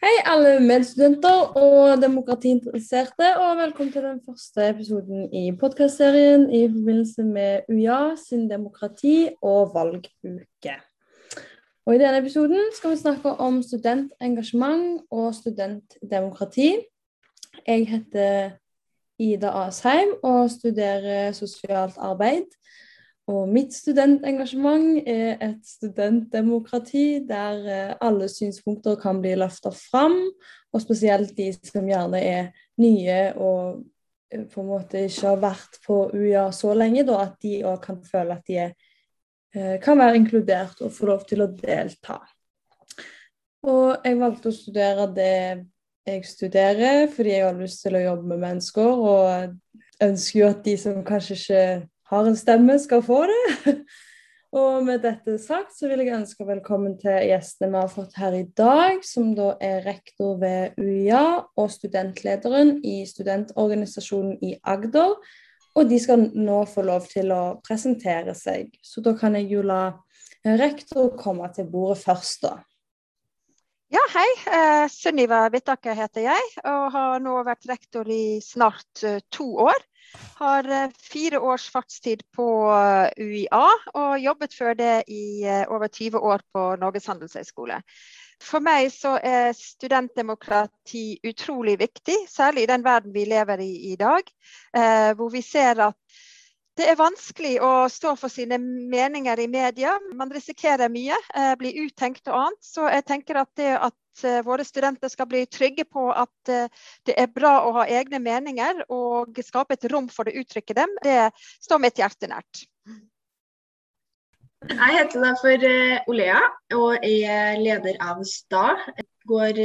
Hei, alle medstudenter og demokratiinteresserte, og velkommen til den første episoden i podkastserien i forbindelse med UiA sin demokrati- og valguke. Og I denne episoden skal vi snakke om studentengasjement og studentdemokrati. Jeg heter Ida Asheim og studerer sosialt arbeid. Og mitt studentengasjement er et studentdemokrati der eh, alle synspunkter kan bli løfta fram, og spesielt de som gjerne er nye og eh, på en måte ikke har vært på UiA så lenge, da, at de òg kan føle at de er, eh, kan være inkludert og få lov til å delta. Og jeg valgte å studere det jeg studerer, fordi jeg har lyst til å jobbe med mennesker, og ønsker jo at de som kanskje ikke har en stemme, skal få det. Og med dette sagt så vil jeg ønske velkommen til gjestene vi har fått her i dag, som da er rektor ved UiA og studentlederen i studentorganisasjonen i Agder. Og de skal nå få lov til å presentere seg. Så da kan jeg jo la rektor komme til bordet først, da. Ja, hei. Eh, Sunniva Bittaker heter jeg, og har nå vært rektor i snart eh, to år. Har eh, fire års fartstid på eh, UiA, og jobbet før det i eh, over 20 år på Norges handelshøyskole. For meg så er studentdemokrati utrolig viktig, særlig i den verden vi lever i i dag. hvor vi ser at det er vanskelig å stå for sine meninger i media. Man risikerer mye, eh, blir uttenkt og annet. Så jeg tenker at det at eh, våre studenter skal bli trygge på at eh, det er bra å ha egne meninger og skape et rom for å uttrykke dem, det står mitt hjerte nært. Jeg heter da for Olea og er leder av STA. Går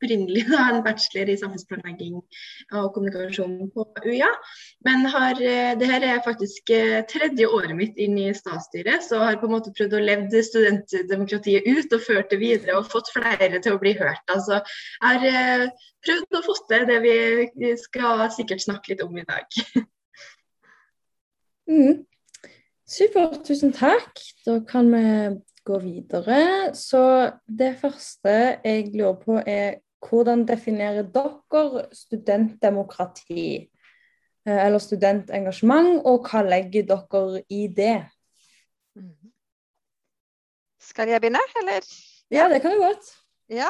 opprinnelig da, en bachelor i samfunnsplanlegging og kommunikasjon på UiA. Men har, eh, det her er faktisk eh, tredje året mitt inn i statsstyret, så har på en måte prøvd å leve studentdemokratiet ut og ført det videre og fått flere til å bli hørt. Altså, jeg har eh, prøvd å få til det vi skal sikkert snakke litt om i dag. Mm. Supert, tusen takk. Da kan vi gå videre. Så det første jeg lurer på er hvordan definerer dere studentdemokrati eh, eller studentengasjement, og hva legger dere i det? Mhm. Skal jeg begynne, eller? Ja, det kan du godt. Ja.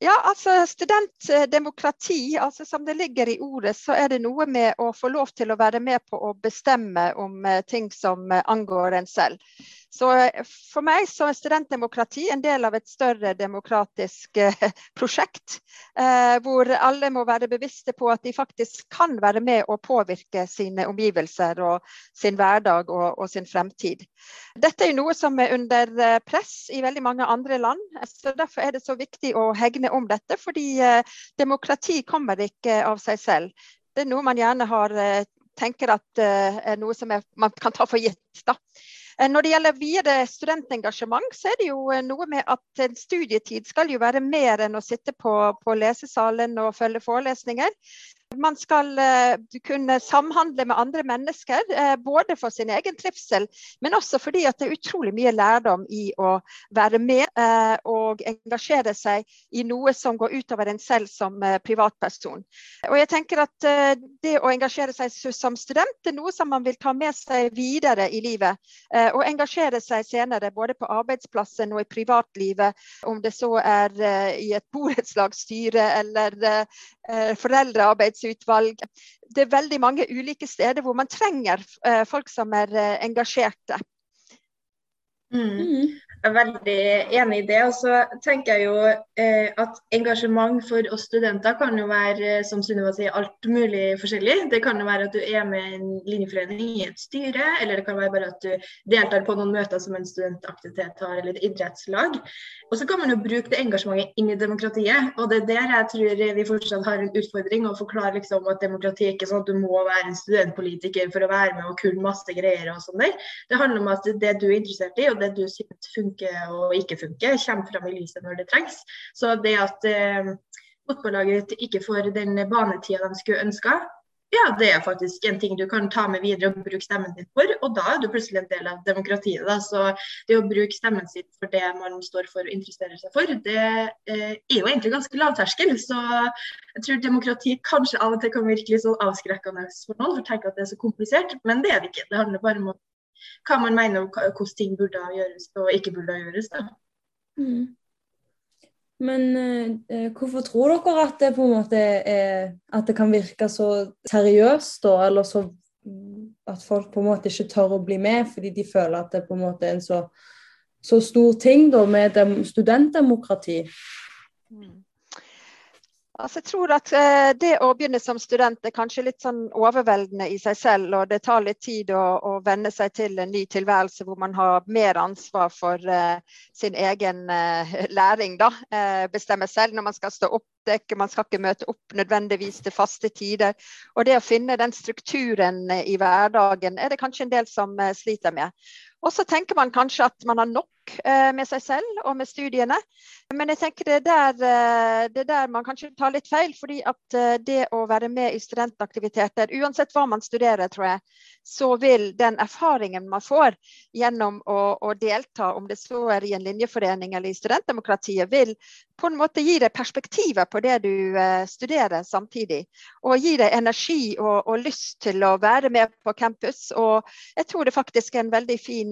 Ja, altså Studentdemokrati, altså som det ligger i ordet, så er det noe med å få lov til å være med på å bestemme om eh, ting som eh, angår en selv. Så eh, For meg så er studentdemokrati en del av et større demokratisk eh, prosjekt. Eh, hvor alle må være bevisste på at de faktisk kan være med å påvirke sine omgivelser og sin hverdag og, og sin fremtid. Dette er noe som er under press i veldig mange andre land. så Derfor er det så viktig å hegne om dette. Fordi demokrati kommer ikke av seg selv. Det er noe man gjerne har tenker at er noe som er, man kan ta for gitt. da. Eh, når det gjelder videre studentengasjement, så er det jo eh, noe med at en studietid skal jo være mer enn å sitte på, på lesesalen og følge forelesninger. Man skal uh, kunne samhandle med andre mennesker, uh, både for sin egen trivsel, men også fordi at det er utrolig mye lærdom i å være med uh, og engasjere seg i noe som går utover en selv som privatperson. Og jeg tenker at Det å engasjere seg som student er noe som man vil ta med seg videre i livet. Og engasjere seg senere både på arbeidsplassen og i privatlivet, om det så er i et borettslagsstyre eller foreldrearbeidsutvalg. Det er veldig mange ulike steder hvor man trenger eh, folk som er eh, engasjerte. Mm. Jeg er veldig enig i det. Og så tenker jeg jo eh, at engasjement for oss studenter kan jo være eh, som Sunniva sier, alt mulig forskjellig. Det kan jo være at du er med i en linjeforening i et styre, eller det kan være bare at du deltar på noen møter som en studentaktivitet har, eller et idrettslag. Og så kan man jo bruke det engasjementet inn i demokratiet. Og det er der jeg tror vi fortsatt har en utfordring, å forklare liksom at demokrati er ikke sånn at du må være en studentpolitiker for å være med og kunne masse greier og sånn der. Det handler om at det du er interessert i, og det du synes funker funker og ikke funker, kommer fram i lyset når det trengs. Så det at eh, fotballaget ikke får den banetida de skulle ønska, ja, det er faktisk en ting du kan ta med videre og bruke stemmen din for. Og da er du plutselig en del av demokratiet. Da. Så det å bruke stemmen sin for det man står for og interesserer seg for, det eh, er jo egentlig ganske lavterskel. Så jeg tror demokrati kanskje av og til kan virke litt sånn avskrekkende for noen, for tenker at det er så komplisert. Men det er det ikke. Det handler bare om hva man mener om hvordan ting burde gjøres og ikke burde gjøres. Da. Mm. Men eh, hvorfor tror dere at det på en måte er At det kan virke så seriøst, da? Eller så at folk på en måte ikke tør å bli med fordi de føler at det på en måte er en så, så stor ting da med studentdemokrati? Mm. Altså, jeg tror at eh, Det å begynne som student er kanskje litt sånn overveldende i seg selv. og Det tar litt tid å, å venne seg til en ny tilværelse hvor man har mer ansvar for eh, sin egen eh, læring. da, uh, Bestemme selv når man skal stå opp. Man skal ikke møte opp nødvendigvis til faste tider. Og Det å finne den strukturen i hverdagen er det kanskje en del som sliter med. Og så tenker man kanskje at man har nok Eh, med seg selv og med studiene. Men jeg tenker det er der, eh, det er der man kanskje tar litt feil. fordi at eh, det å være med i studentaktiviteter, uansett hva man studerer, tror jeg, så vil den erfaringen man får gjennom å, å delta, om det så er i en linjeforening eller i studentdemokratiet, vil på en måte gi deg perspektivet på det du studerer samtidig. Og gi deg energi og, og, lyst til å være med på campus. Og jeg tror det faktisk er en veldig fin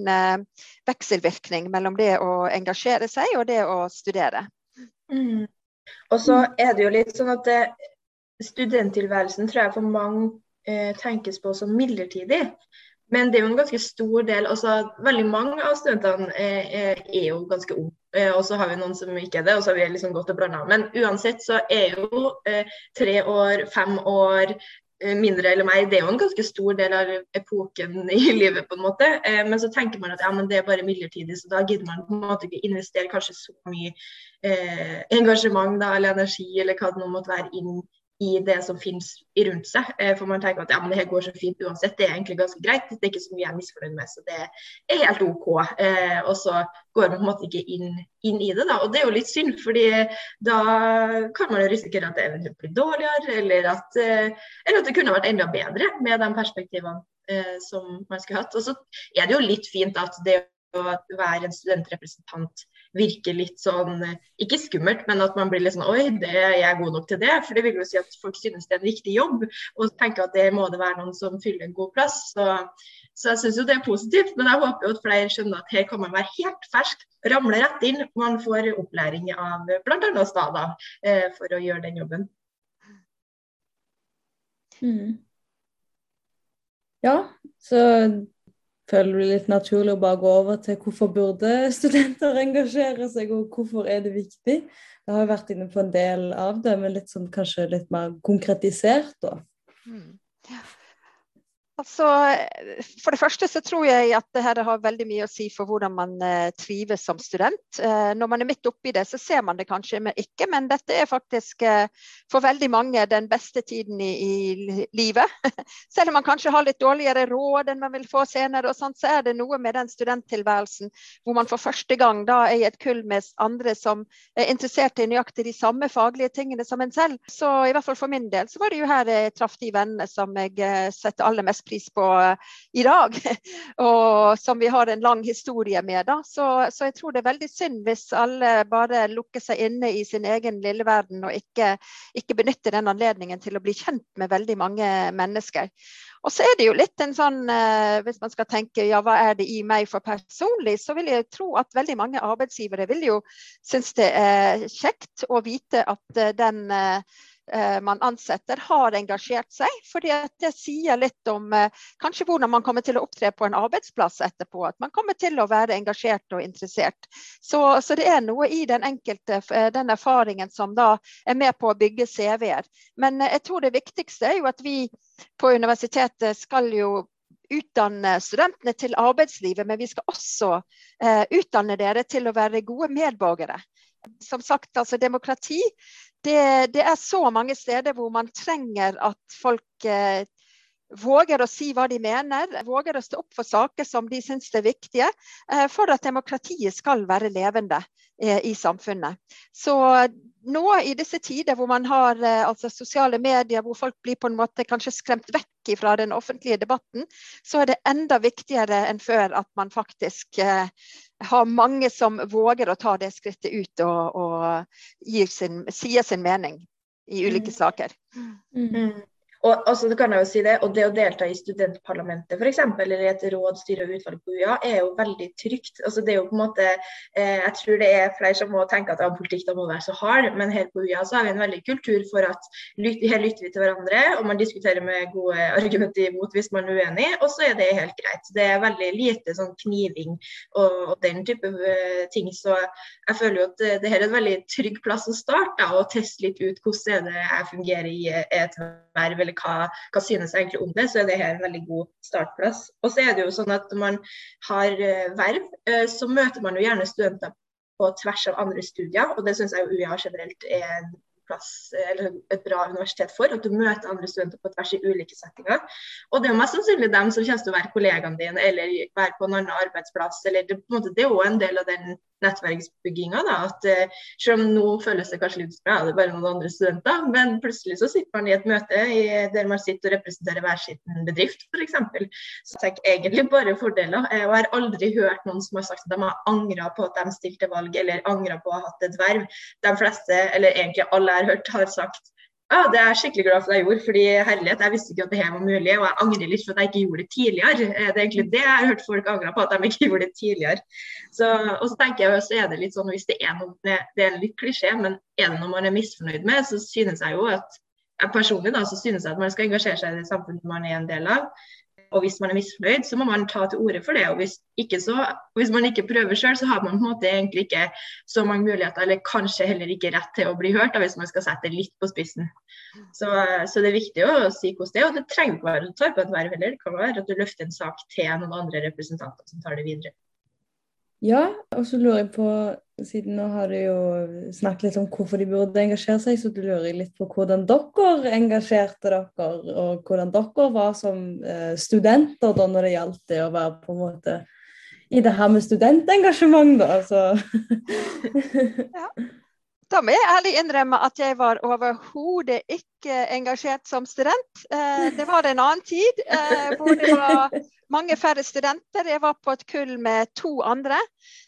vekselvirkning mellom det å engasjere seg og det å studere. Mm. Og så er det jo litt sånn at det, studenttilværelsen tror jeg for mange eh, tenkes på som midlertidig. Men det er jo en ganske stor del også, Veldig mange av studentene eh, eh er jo ganske unge. Eh, og så har vi noen som ikke er det, og så har vi liksom gått og blanda. Men uansett så er jo eh, tre år, fem år, Eh, mindre eller mer. Det er jo en ganske stor del av epoken i livet, på en måte. Eh, men så tenker man at ja, men det er bare midlertidig, så da gidder man på en måte ikke investere kanskje så mye eh, engasjement da, eller energi eller hva det nå måtte være inn i det som finnes rundt seg. Eh, for man tenker at ja, men det her går så fint uansett. Det er egentlig ganske greit. Det er ikke så mye jeg er misfornøyd med, så det er helt OK. Eh, og så går man på en måte ikke inn, inn, i det, da. Og det er jo litt synd, fordi da kan man jo risikere at det blir dårligere, eller at, eh, eller at det kunne vært enda bedre med de perspektivene som man skulle hatt. Og så er det jo litt fint at det å være en studentrepresentant virker litt sånn Ikke skummelt, men at man blir litt sånn Oi, det er jeg god nok til det. For det vil jo si at folk synes det er en viktig jobb, og tenker at det må det være noen som fyller en god plass. Så, så jeg syns jo det er positivt. Men jeg håper jo at flere skjønner at her kan man være helt fersk, ramle rett inn. Man får opplæring av bl.a. Stada eh, for å gjøre den jobben. Mm. Ja, så føler det litt naturlig å bare gå over til hvorfor burde studenter engasjere seg, og hvorfor er det viktig? Jeg har vært inne på en del av det, men litt sånn, kanskje litt mer konkretisert, da. Mm. Altså, for det første så tror jeg at det her har veldig mye å si for hvordan man eh, trives som student. Eh, når man er midt oppi det, så ser man det kanskje ikke, men dette er faktisk eh, for veldig mange den beste tiden i, i livet. Selv om man kanskje har litt dårligere råd enn man vil få senere, og sånt, så er det noe med den studenttilværelsen hvor man for første gang da er i et kull med andre som er interessert i nøyaktig de samme faglige tingene som en selv. Så i hvert fall for min del så var det jo her jeg traff de vennene som jeg setter aller mest pris på eh, i dag, og som vi har en lang historie med. Så, så, jeg tror det er veldig synd hvis alle bare lukker seg inne i sin egen lille verden og ikke, ikke benytter den anledningen til å bli kjent med veldig mange mennesker. Og så er det jo litt en sånn, eh, Hvis man skal tenke ja, hva er det i meg for personlig, så vil jeg tro at veldig mange arbeidsgivere vil jo synes det er kjekt å vite at eh, den man ansetter, har engasjert seg. For Det sier litt om eh, kanskje hvordan man kommer til å opptre på en arbeidsplass etterpå. At man kommer til å være engasjert og interessert. Så, så det er noe i den enkelte, eh, den erfaringen som da er med på å bygge CV-er. Men jeg tror det viktigste er jo at vi på universitetet skal jo utdanne studentene til arbeidslivet, men vi skal også eh, utdanne dere til å være gode medborgere. Som sagt, altså demokrati det, det, er så mange steder hvor man trenger at folk eh, våger å si hva de mener, våger å stå opp for saker som de syns er viktige, eh, for at demokratiet skal være levende eh, i samfunnet. Så nå i disse tider hvor man har altså sosiale medier, hvor folk blir på en måte kanskje skremt vekk fra den offentlige debatten, så er det enda viktigere enn før at man faktisk har mange som våger å ta det skrittet ut og, og sin, sier sin mening i ulike mm. saker. Mm. Og, altså, det kan jeg jo si det, og det å delta i studentparlamentet f.eks., eller i et råd, styre og utvalg på UiA, er jo veldig trygt. Altså, det er jo på en måte, eh, Jeg tror det er flere som må tenke at ja, politikk da må være så hard, men her på UiA så har vi en veldig kultur for at her lytter vi til hverandre, og man diskuterer med gode argumenter imot hvis man er uenig, og så er det helt greit. Det er veldig lite sånn kniving og, og den type uh, ting. Så jeg føler jo at det, det her er en veldig trygg plass å starte, og teste litt ut hvordan er det jeg fungerer i et verv eller hva, hva synes jeg egentlig om det, så er det her en veldig god startplass. Og så er det jo sånn at når man har eh, verv, eh, så møter man jo gjerne studenter på tvers av andre studier, og det syns jeg jo UiA generelt er en plass, eller et bra universitet for. At du møter andre studenter på tvers i ulike settinger. Og det er jo mest sannsynlig dem som kommer til å være kollegaene dine, eller være på en annen arbeidsplass. eller Det, måte, det er jo en del av den nettverksbygginga. at uh, Selv om nå føles det kanskje litt bra, det er bare noen andre studenter, men plutselig så sitter man i et møte i, der man sitter og representerer hver sin bedrift, f.eks. Så jeg tenker egentlig bare fordeler. Og jeg har aldri hørt noen som har sagt at de har angra på at de stilte valg, eller angra på å ha hatt et verv. De fleste, eller egentlig alle jeg har hørt, har sagt ja, det er jeg skikkelig glad for at jeg gjorde, fordi herlighet, jeg visste ikke at det her var mulig. Og jeg angrer litt for at jeg ikke gjorde det tidligere. Eh, det er egentlig det jeg har hørt folk angre på, at de ikke gjorde det tidligere. Så, og så tenker jeg så er det litt sånn, hvis det er noe, det er litt klisjé, men er det noe man er misfornøyd med, så synes jeg jo at personlig da, så synes jeg at man skal engasjere seg i det samfunnet man er en del av. Og hvis man er misfornøyd, så må man ta til orde for det. Og hvis, ikke så, hvis man ikke prøver sjøl, så har man på en måte egentlig ikke så mange muligheter, eller kanskje heller ikke rett til å bli hørt, da, hvis man skal sette det litt på spissen. Så, så, det er viktig å si hvordan det er, og det trenger ikke være å ta på et verv heller. Det kan være at du løfter en sak til noen andre representanter som tar det videre. Ja, og så lurer jeg på, siden nå har du jo snakket litt om hvorfor de burde engasjere seg, så lurer jeg litt på hvordan dere engasjerte dere, og hvordan dere var som eh, studenter da når det gjaldt det å være på en måte i det her med studentengasjement, da. Så. ja. Da må jeg ærlig innrømme at jeg var overhodet ikke engasjert som student. Eh, det var en annen tid eh, hvor det var mange færre studenter. Jeg var på et kull med to andre.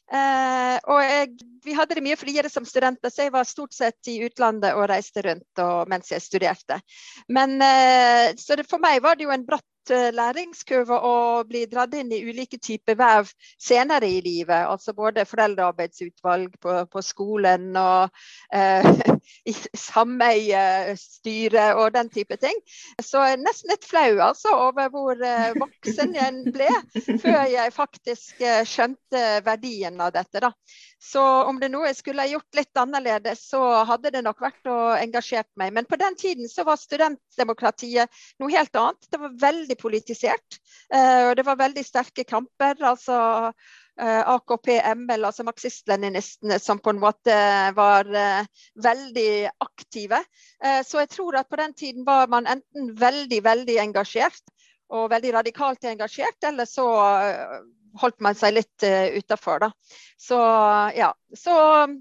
Eh, og jeg, vi hadde det mye friere som studenter, så jeg var stort sett i utlandet og reiste rundt og, mens jeg studerte. Men, så det, for meg var det jo en bratt læringskurve å bli dratt inn i ulike typer verv senere i livet. Altså både foreldrearbeidsutvalg på, på skolen og eh, sameiestyre og den type ting. Så jeg er nesten litt flau altså, over hvor eh, voksen jeg ble før jeg faktisk eh, skjønte verdien av dette. Da. Så om det noe jeg skulle gjort litt annerledes, så hadde det nok vært å engasjert meg. Men på den tiden så var studentdemokratiet noe helt annet. Det var veldig politisert. Eh, og det var veldig sterke kamper. altså eh, AKP, ML, altså marxist-leninistene, som på en måte var uh, veldig aktive. Så jeg tror at på den tiden var man enten veldig, veldig engasjert og veldig radikalt engasjert, eller så holdt man seg litt uh, utafor, da. Så ja. Så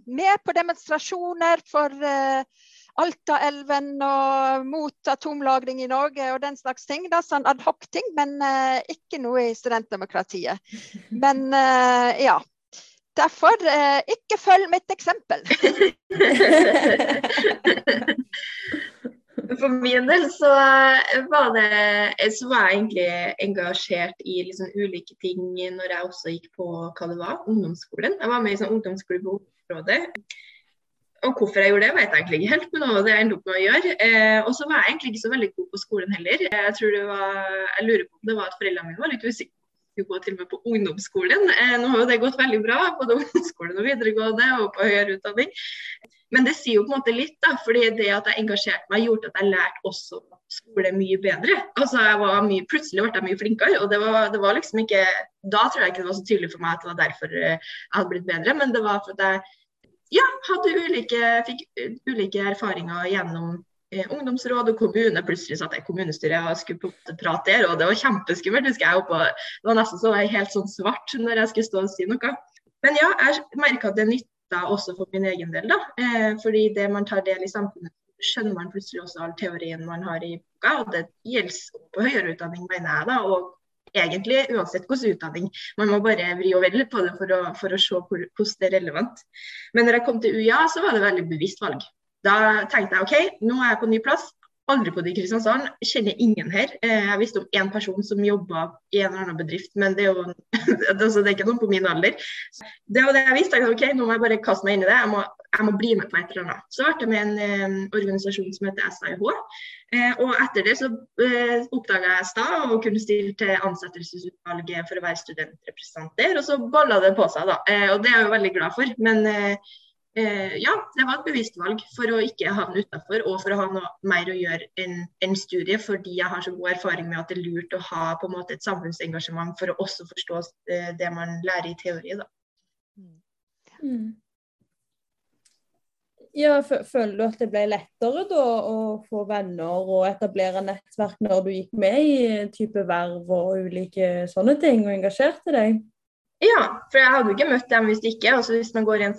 med på demonstrasjoner for uh, Altaelven og mot atomlagring i Norge og den slags ting. Da, sånn adhoc-ting, men uh, ikke noe i studentdemokratiet. Men uh, ja. Derfor, uh, ikke følg mitt eksempel. For min del så var, det, så var jeg egentlig engasjert i liksom ulike ting når jeg også gikk på hva det var, ungdomsskolen. Jeg var med i sånn ungdomsklubb på området. Og hvorfor jeg gjorde det, vet jeg egentlig ikke helt, men det var det jeg endte opp med å gjøre. Eh, og så var jeg egentlig ikke så veldig god på skolen heller. Jeg tror det var, jeg lurer på om det var at foreldrene mine var litt usikre gå til og med på ungdomsskolen. Eh, nå har jo det gått veldig bra, både ungdomsskolen og videregående og på høyere utdanning. Men det sier jo på en måte litt, da, fordi det at jeg engasjerte meg, gjorde at jeg lærte også skole mye bedre. Altså jeg var mye, Plutselig ble jeg mye flinkere. og det var, det var, liksom ikke, Da tror jeg ikke det var så tydelig for meg at det var derfor eh, jeg hadde blitt bedre, men det var for at jeg ja, hadde ulike, fikk ulike erfaringer gjennom eh, ungdomsråd og kommune. Plutselig satt jeg i kommunestyret og skulle prate der, og det var kjempeskummelt. husker jeg oppe, Det var nesten så helt sånn svart når jeg skulle stå og si noe. Men ja, jeg merka at det nytta også for min egen del. da, eh, fordi det man tar del i samfunnet, skjønner man plutselig også all teorien man har i boka. Og det gjelder på høyere utdanning, mener jeg. da, og egentlig uansett hvilken utdanning. Man må bare vri og velge på det for å, for å se hvordan det er relevant. Men når jeg kom til UiA, så var det veldig bevisst valg. Da tenkte jeg OK, nå er jeg på ny plass. Aldri bodd i Kristiansand, kjenner ingen her. Eh, jeg visste om én person som jobba i en eller annen bedrift, men det er jo altså, det er ikke noen på min alder. Det var det jeg visste. Jeg, OK, nå må jeg bare kaste meg inn i det. Jeg må, jeg må bli med på et eller annet. Så ble jeg med en eh, organisasjon som heter SIH. Eh, og etter det så eh, oppdaga jeg STA og kunne stille til ansettelsesutvalget for å være studentrepresentant der. Og så balla det på seg, da. Eh, og det er jeg jo veldig glad for. Men ja, det var et bevisst valg for å ikke havne utafor og for å ha noe mer å gjøre enn en studie, fordi jeg har så god erfaring med at det er lurt å ha på en måte et samfunnsengasjement for å også forstå det man lærer i teori. da. Mm. Ja, Føler du at det ble lettere da å få venner og etablere nettverk når du gikk med i type verv og ulike sånne ting, og engasjerte deg? Ja, for jeg hadde jo ikke møtt dem hvis ikke. Altså hvis man går i en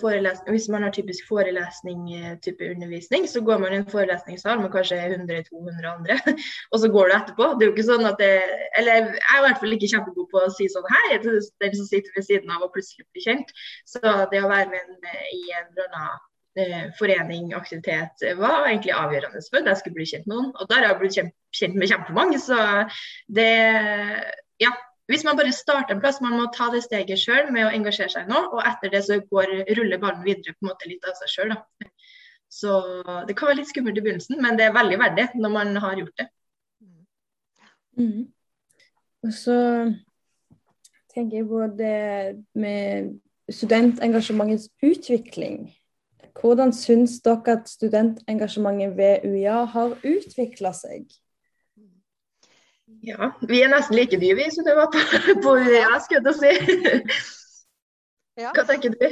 hvis man har typisk forelesning, eh, undervisning, så går man i en forelesningssal med kanskje 100-200 andre, og så går du etterpå. Det er jo ikke sånn at det Eller jeg er i hvert fall ikke kjempegod på å si sånn hei til den som sitter ved siden av og plutselig blir kjent. Så det å være med eh, i en eller annen eh, forening, aktivitet, var egentlig avgjørende for at jeg skulle bli kjent med noen. Og der har jeg blitt kjent, kjent med kjempemange. Så det Ja. Hvis man bare starter en plass, man må ta det steget sjøl med å engasjere seg nå, og etter det så går, ruller ballen videre på en måte litt av seg sjøl. Så det kan være litt skummelt i begynnelsen, men det er veldig verdig når man har gjort det. Mm. Og så tenker jeg på det med studentengasjementets utvikling. Hvordan syns dere at studentengasjementet ved UiA har utvikla seg? Ja, vi er nesten like dyre, vi, som du var på, på UiA, skulle jeg si. Hva tenker du?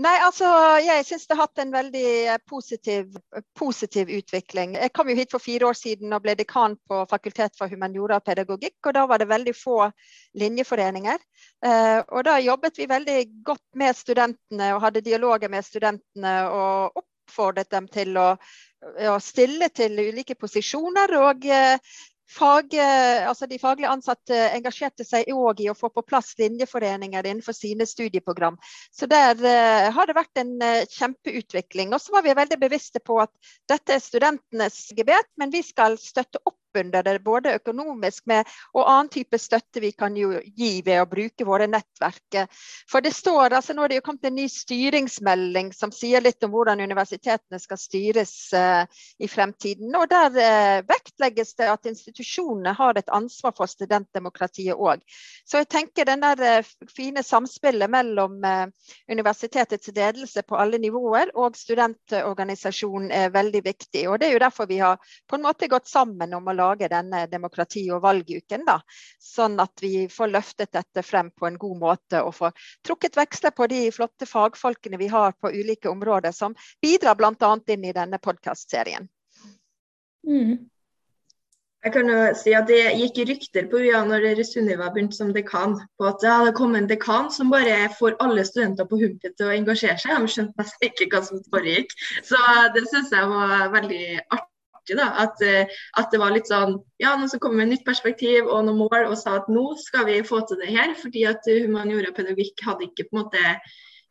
Nei, altså, Jeg syns det har hatt en veldig eh, positiv, positiv, utvikling. Jeg kom jo hit for fire år siden og ble dekan på Fakultet for humaniora og pedagogikk. og Da var det veldig få linjeforeninger. Eh, og Da jobbet vi veldig godt med studentene og hadde dialoger med studentene. og oppfordret dem til å, å stille til ulike posisjoner. og eh, Fag, altså de faglig ansatte engasjerte seg òg i å få på plass linjeforeninger innenfor sine studieprogram. Så der uh, har det vært en uh, kjempeutvikling. Og så var vi veldig bevisste på at dette er studentenes gebet, men vi skal støtte opp under det, både økonomisk med, og annen type støtte vi kan gi ved å bruke våre nettverk. For det står, altså Nå er det jo kommet en ny styringsmelding som sier litt om hvordan universitetene skal styres uh, i fremtiden. og Der uh, vektlegges det at institusjonene har et ansvar for studentdemokratiet òg. Så jeg tenker den der uh, fine samspillet mellom universitetets ledelse på alle nivåer og studentorganisasjonen er veldig viktig. og Det er jo derfor vi har på en måte gått sammen om å lage denne demokrati- og valguken. Da. Sånn at vi får løftet dette frem på en god måte og får trukket veksler på de flotte fagfolkene vi har på ulike områder, som bidrar bl.a. inn i denne podkastserien. Mm. Jeg kan jo si at Det gikk rykter på UiA når Sunniva begynte som dekan, på at det hadde kommet en dekan som bare får alle studenter på humpet til å engasjere seg. De skjønte nesten ikke hva som foregikk. Så det syns jeg var veldig artig artig. da, at, eh, at, det var litt sånn Ja, nå skal komme med nytt perspektiv og noen mål og sa at nå skal vi få til det her. Fordi at humaniora og pedagogikk hadde ikke på en måte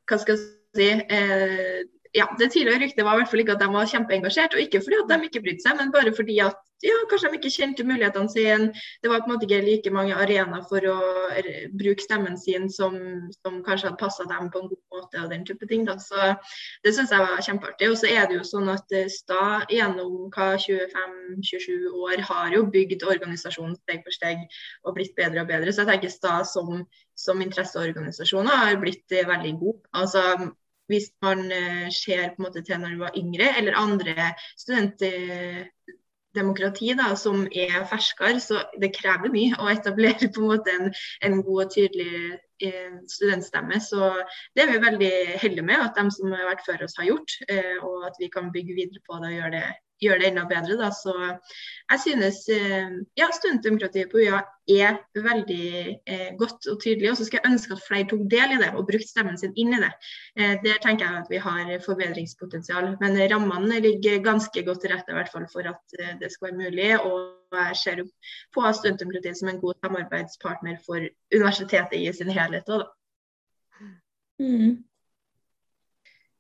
Hva skal jeg si eh, ja, Det tidligere ryktet var i hvert fall ikke at de var kjempeengasjert. Og ikke fordi at de ikke brydde seg, men bare fordi at ja, kanskje de ikke kjente mulighetene sine. Det var på en måte ikke like mange arenaer for å bruke stemmen sin som, som kanskje hadde passa dem på en god måte og den type ting. Da. Så det syns jeg var kjempeartig. Og så er det jo sånn at Stad, STA gjennom hva 25-27 år har jo bygd organisasjonen steg for steg og blitt bedre og bedre. Så jeg tenker STA som, som interesseorganisasjoner har blitt eh, veldig god. Altså hvis man eh, ser på en måte til når du var yngre, eller andre studentdemokrati da, som er ferskere, så det krever mye å etablere på en måte en, en god og tydelig eh, studentstemme. Så det er vi veldig heldige med at de som har vært før oss har gjort, eh, og at vi kan bygge videre på det og gjøre det gjøre det enda bedre. Da. Så jeg synes eh, ja, studentdemokratiet på UiA er veldig eh, godt og tydelig. Og så skal jeg ønske at flere tok del i det og brukte stemmen sin inn i det. Eh, der tenker jeg at vi har forbedringspotensial. Men rammene ligger ganske godt til rette i hvert fall for at eh, det skal være mulig. Og jeg ser på studentdemokratiet som en god samarbeidspartner for universitetet i sin helhet. Også, da. Mm.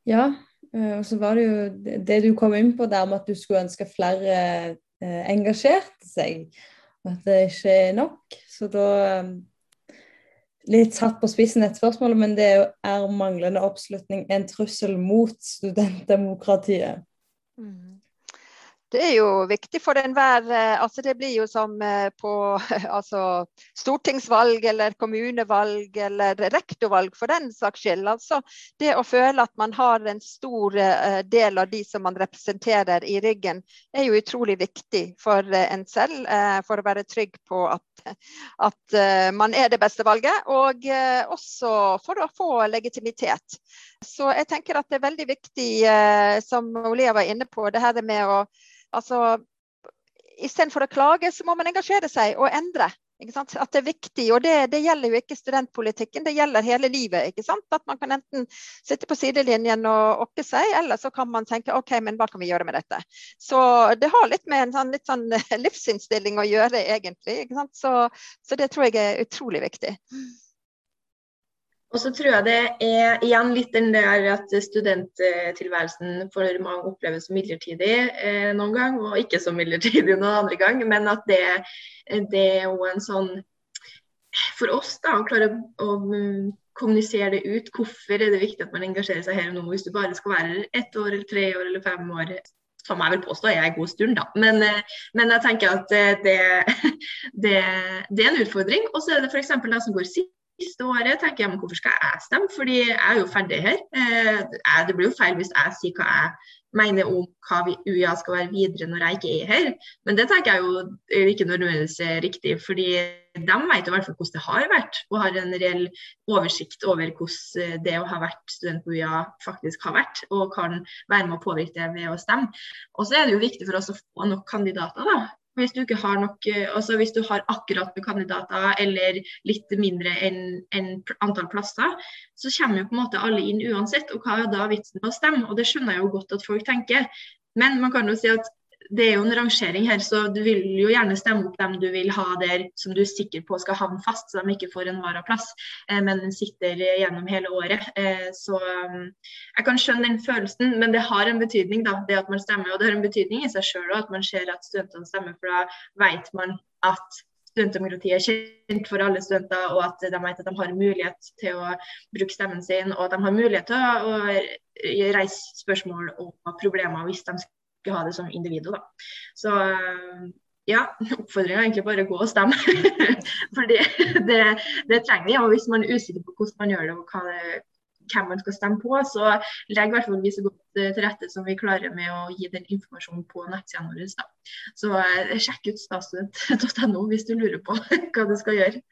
Ja, og så var det jo det du kom inn på der med at du skulle ønske flere eh, engasjerte seg. At det ikke er nok. Så da eh, Litt satt på spissen et spørsmål, men det er manglende oppslutning en trussel mot studentdemokratiet? Mm. Det er jo viktig for enhver eh, altså Det blir jo som eh, på altså, stortingsvalg eller kommunevalg eller rektorvalg for den saks skyld. Altså, det å føle at man har en stor eh, del av de som man representerer i ryggen, er jo utrolig viktig for en selv. For å være trygg på at, at man er det beste valget, og også for å få legitimitet. Så jeg tenker at det er veldig viktig, som Olea var inne på, det her med å altså, Istedenfor å klage, så må man engasjere seg og endre. At det er viktig. Og det, det, gjelder jo ikke studentpolitikken, det gjelder hele livet. At man kan enten sitte på sidelinjen og okke seg, eller så kan man tenke OK, men hva kan vi gjøre med dette? Så det har litt med en sånn, litt sånn livsinnstilling å gjøre, egentlig. Så, så det tror jeg er utrolig viktig. Og så tror jeg det er igjen litt den der at studenttilværelsen for mange oppleves som midlertidig eh, noen gang, og ikke som midlertidig noen andre gang. Men at det, det er jo en sånn For oss da, å klare å, å kommunisere det ut. Hvorfor er det viktig at man engasjerer seg her og nå, hvis du bare skal være ett år eller tre år eller fem år? Som jeg vil påstå er en god stund, da. Men, eh, men jeg tenker at det, det, det er en utfordring. Og så er det f.eks. de som går sist siste året tenker jeg men hvorfor skal jeg stemme, fordi jeg er jo ferdig her. Eh, det blir jo feil hvis jeg sier hva jeg mener om hva vi UiA skal være videre når jeg ikke er her. Men det tenker jeg jo ikke nødvendigvis er riktig, fordi de vet i hvert fall hvordan det har vært, og har en reell oversikt over hvordan det å ha vært student på UiA faktisk har vært, og kan være med å påvirke det ved å stemme. Og så er det jo viktig for oss å få nok kandidater, da. Hvis du ikke har nok, eh, altså hvis du har akkurat med kandidater eller litt mindre enn en antall plasser, så kommer jo på en måte alle inn uansett. Og hva er da vitsen med å stemme? Og det skjønner jeg jo godt at folk tenker. Men man kan jo si at det er jo en rangering her, så du vil jo gjerne stemme opp dem du vil ha der som du er sikker på skal havne fast, så de ikke får en varaplass, eh, men den sitter gjennom hele året. Eh, så um, jeg kan skjønne den følelsen, men det har en betydning, da, det at man stemmer. Og det har en betydning i seg sjøl at man ser at studentene stemmer, for da vet man at studentdemokratiet er kjent for alle studenter, og at de vet at de har mulighet til å bruke stemmen sin, og at de har mulighet til å, å reise spørsmål og problemer hvis de ikke ha det som individer. Da. Så ja, oppfordringa er egentlig bare å gå og stemme. For det, det, det, trenger vi. Og hvis man er usikker på hvordan man gjør det og det, hvem man skal stemme på, så legg i hvert fall vi så godt eh, til rette som vi klarer med å gi den informasjonen på nettsidene våre. Så eh, sjekk ut statsstudent.no hvis du lurer på hva du skal gjøre.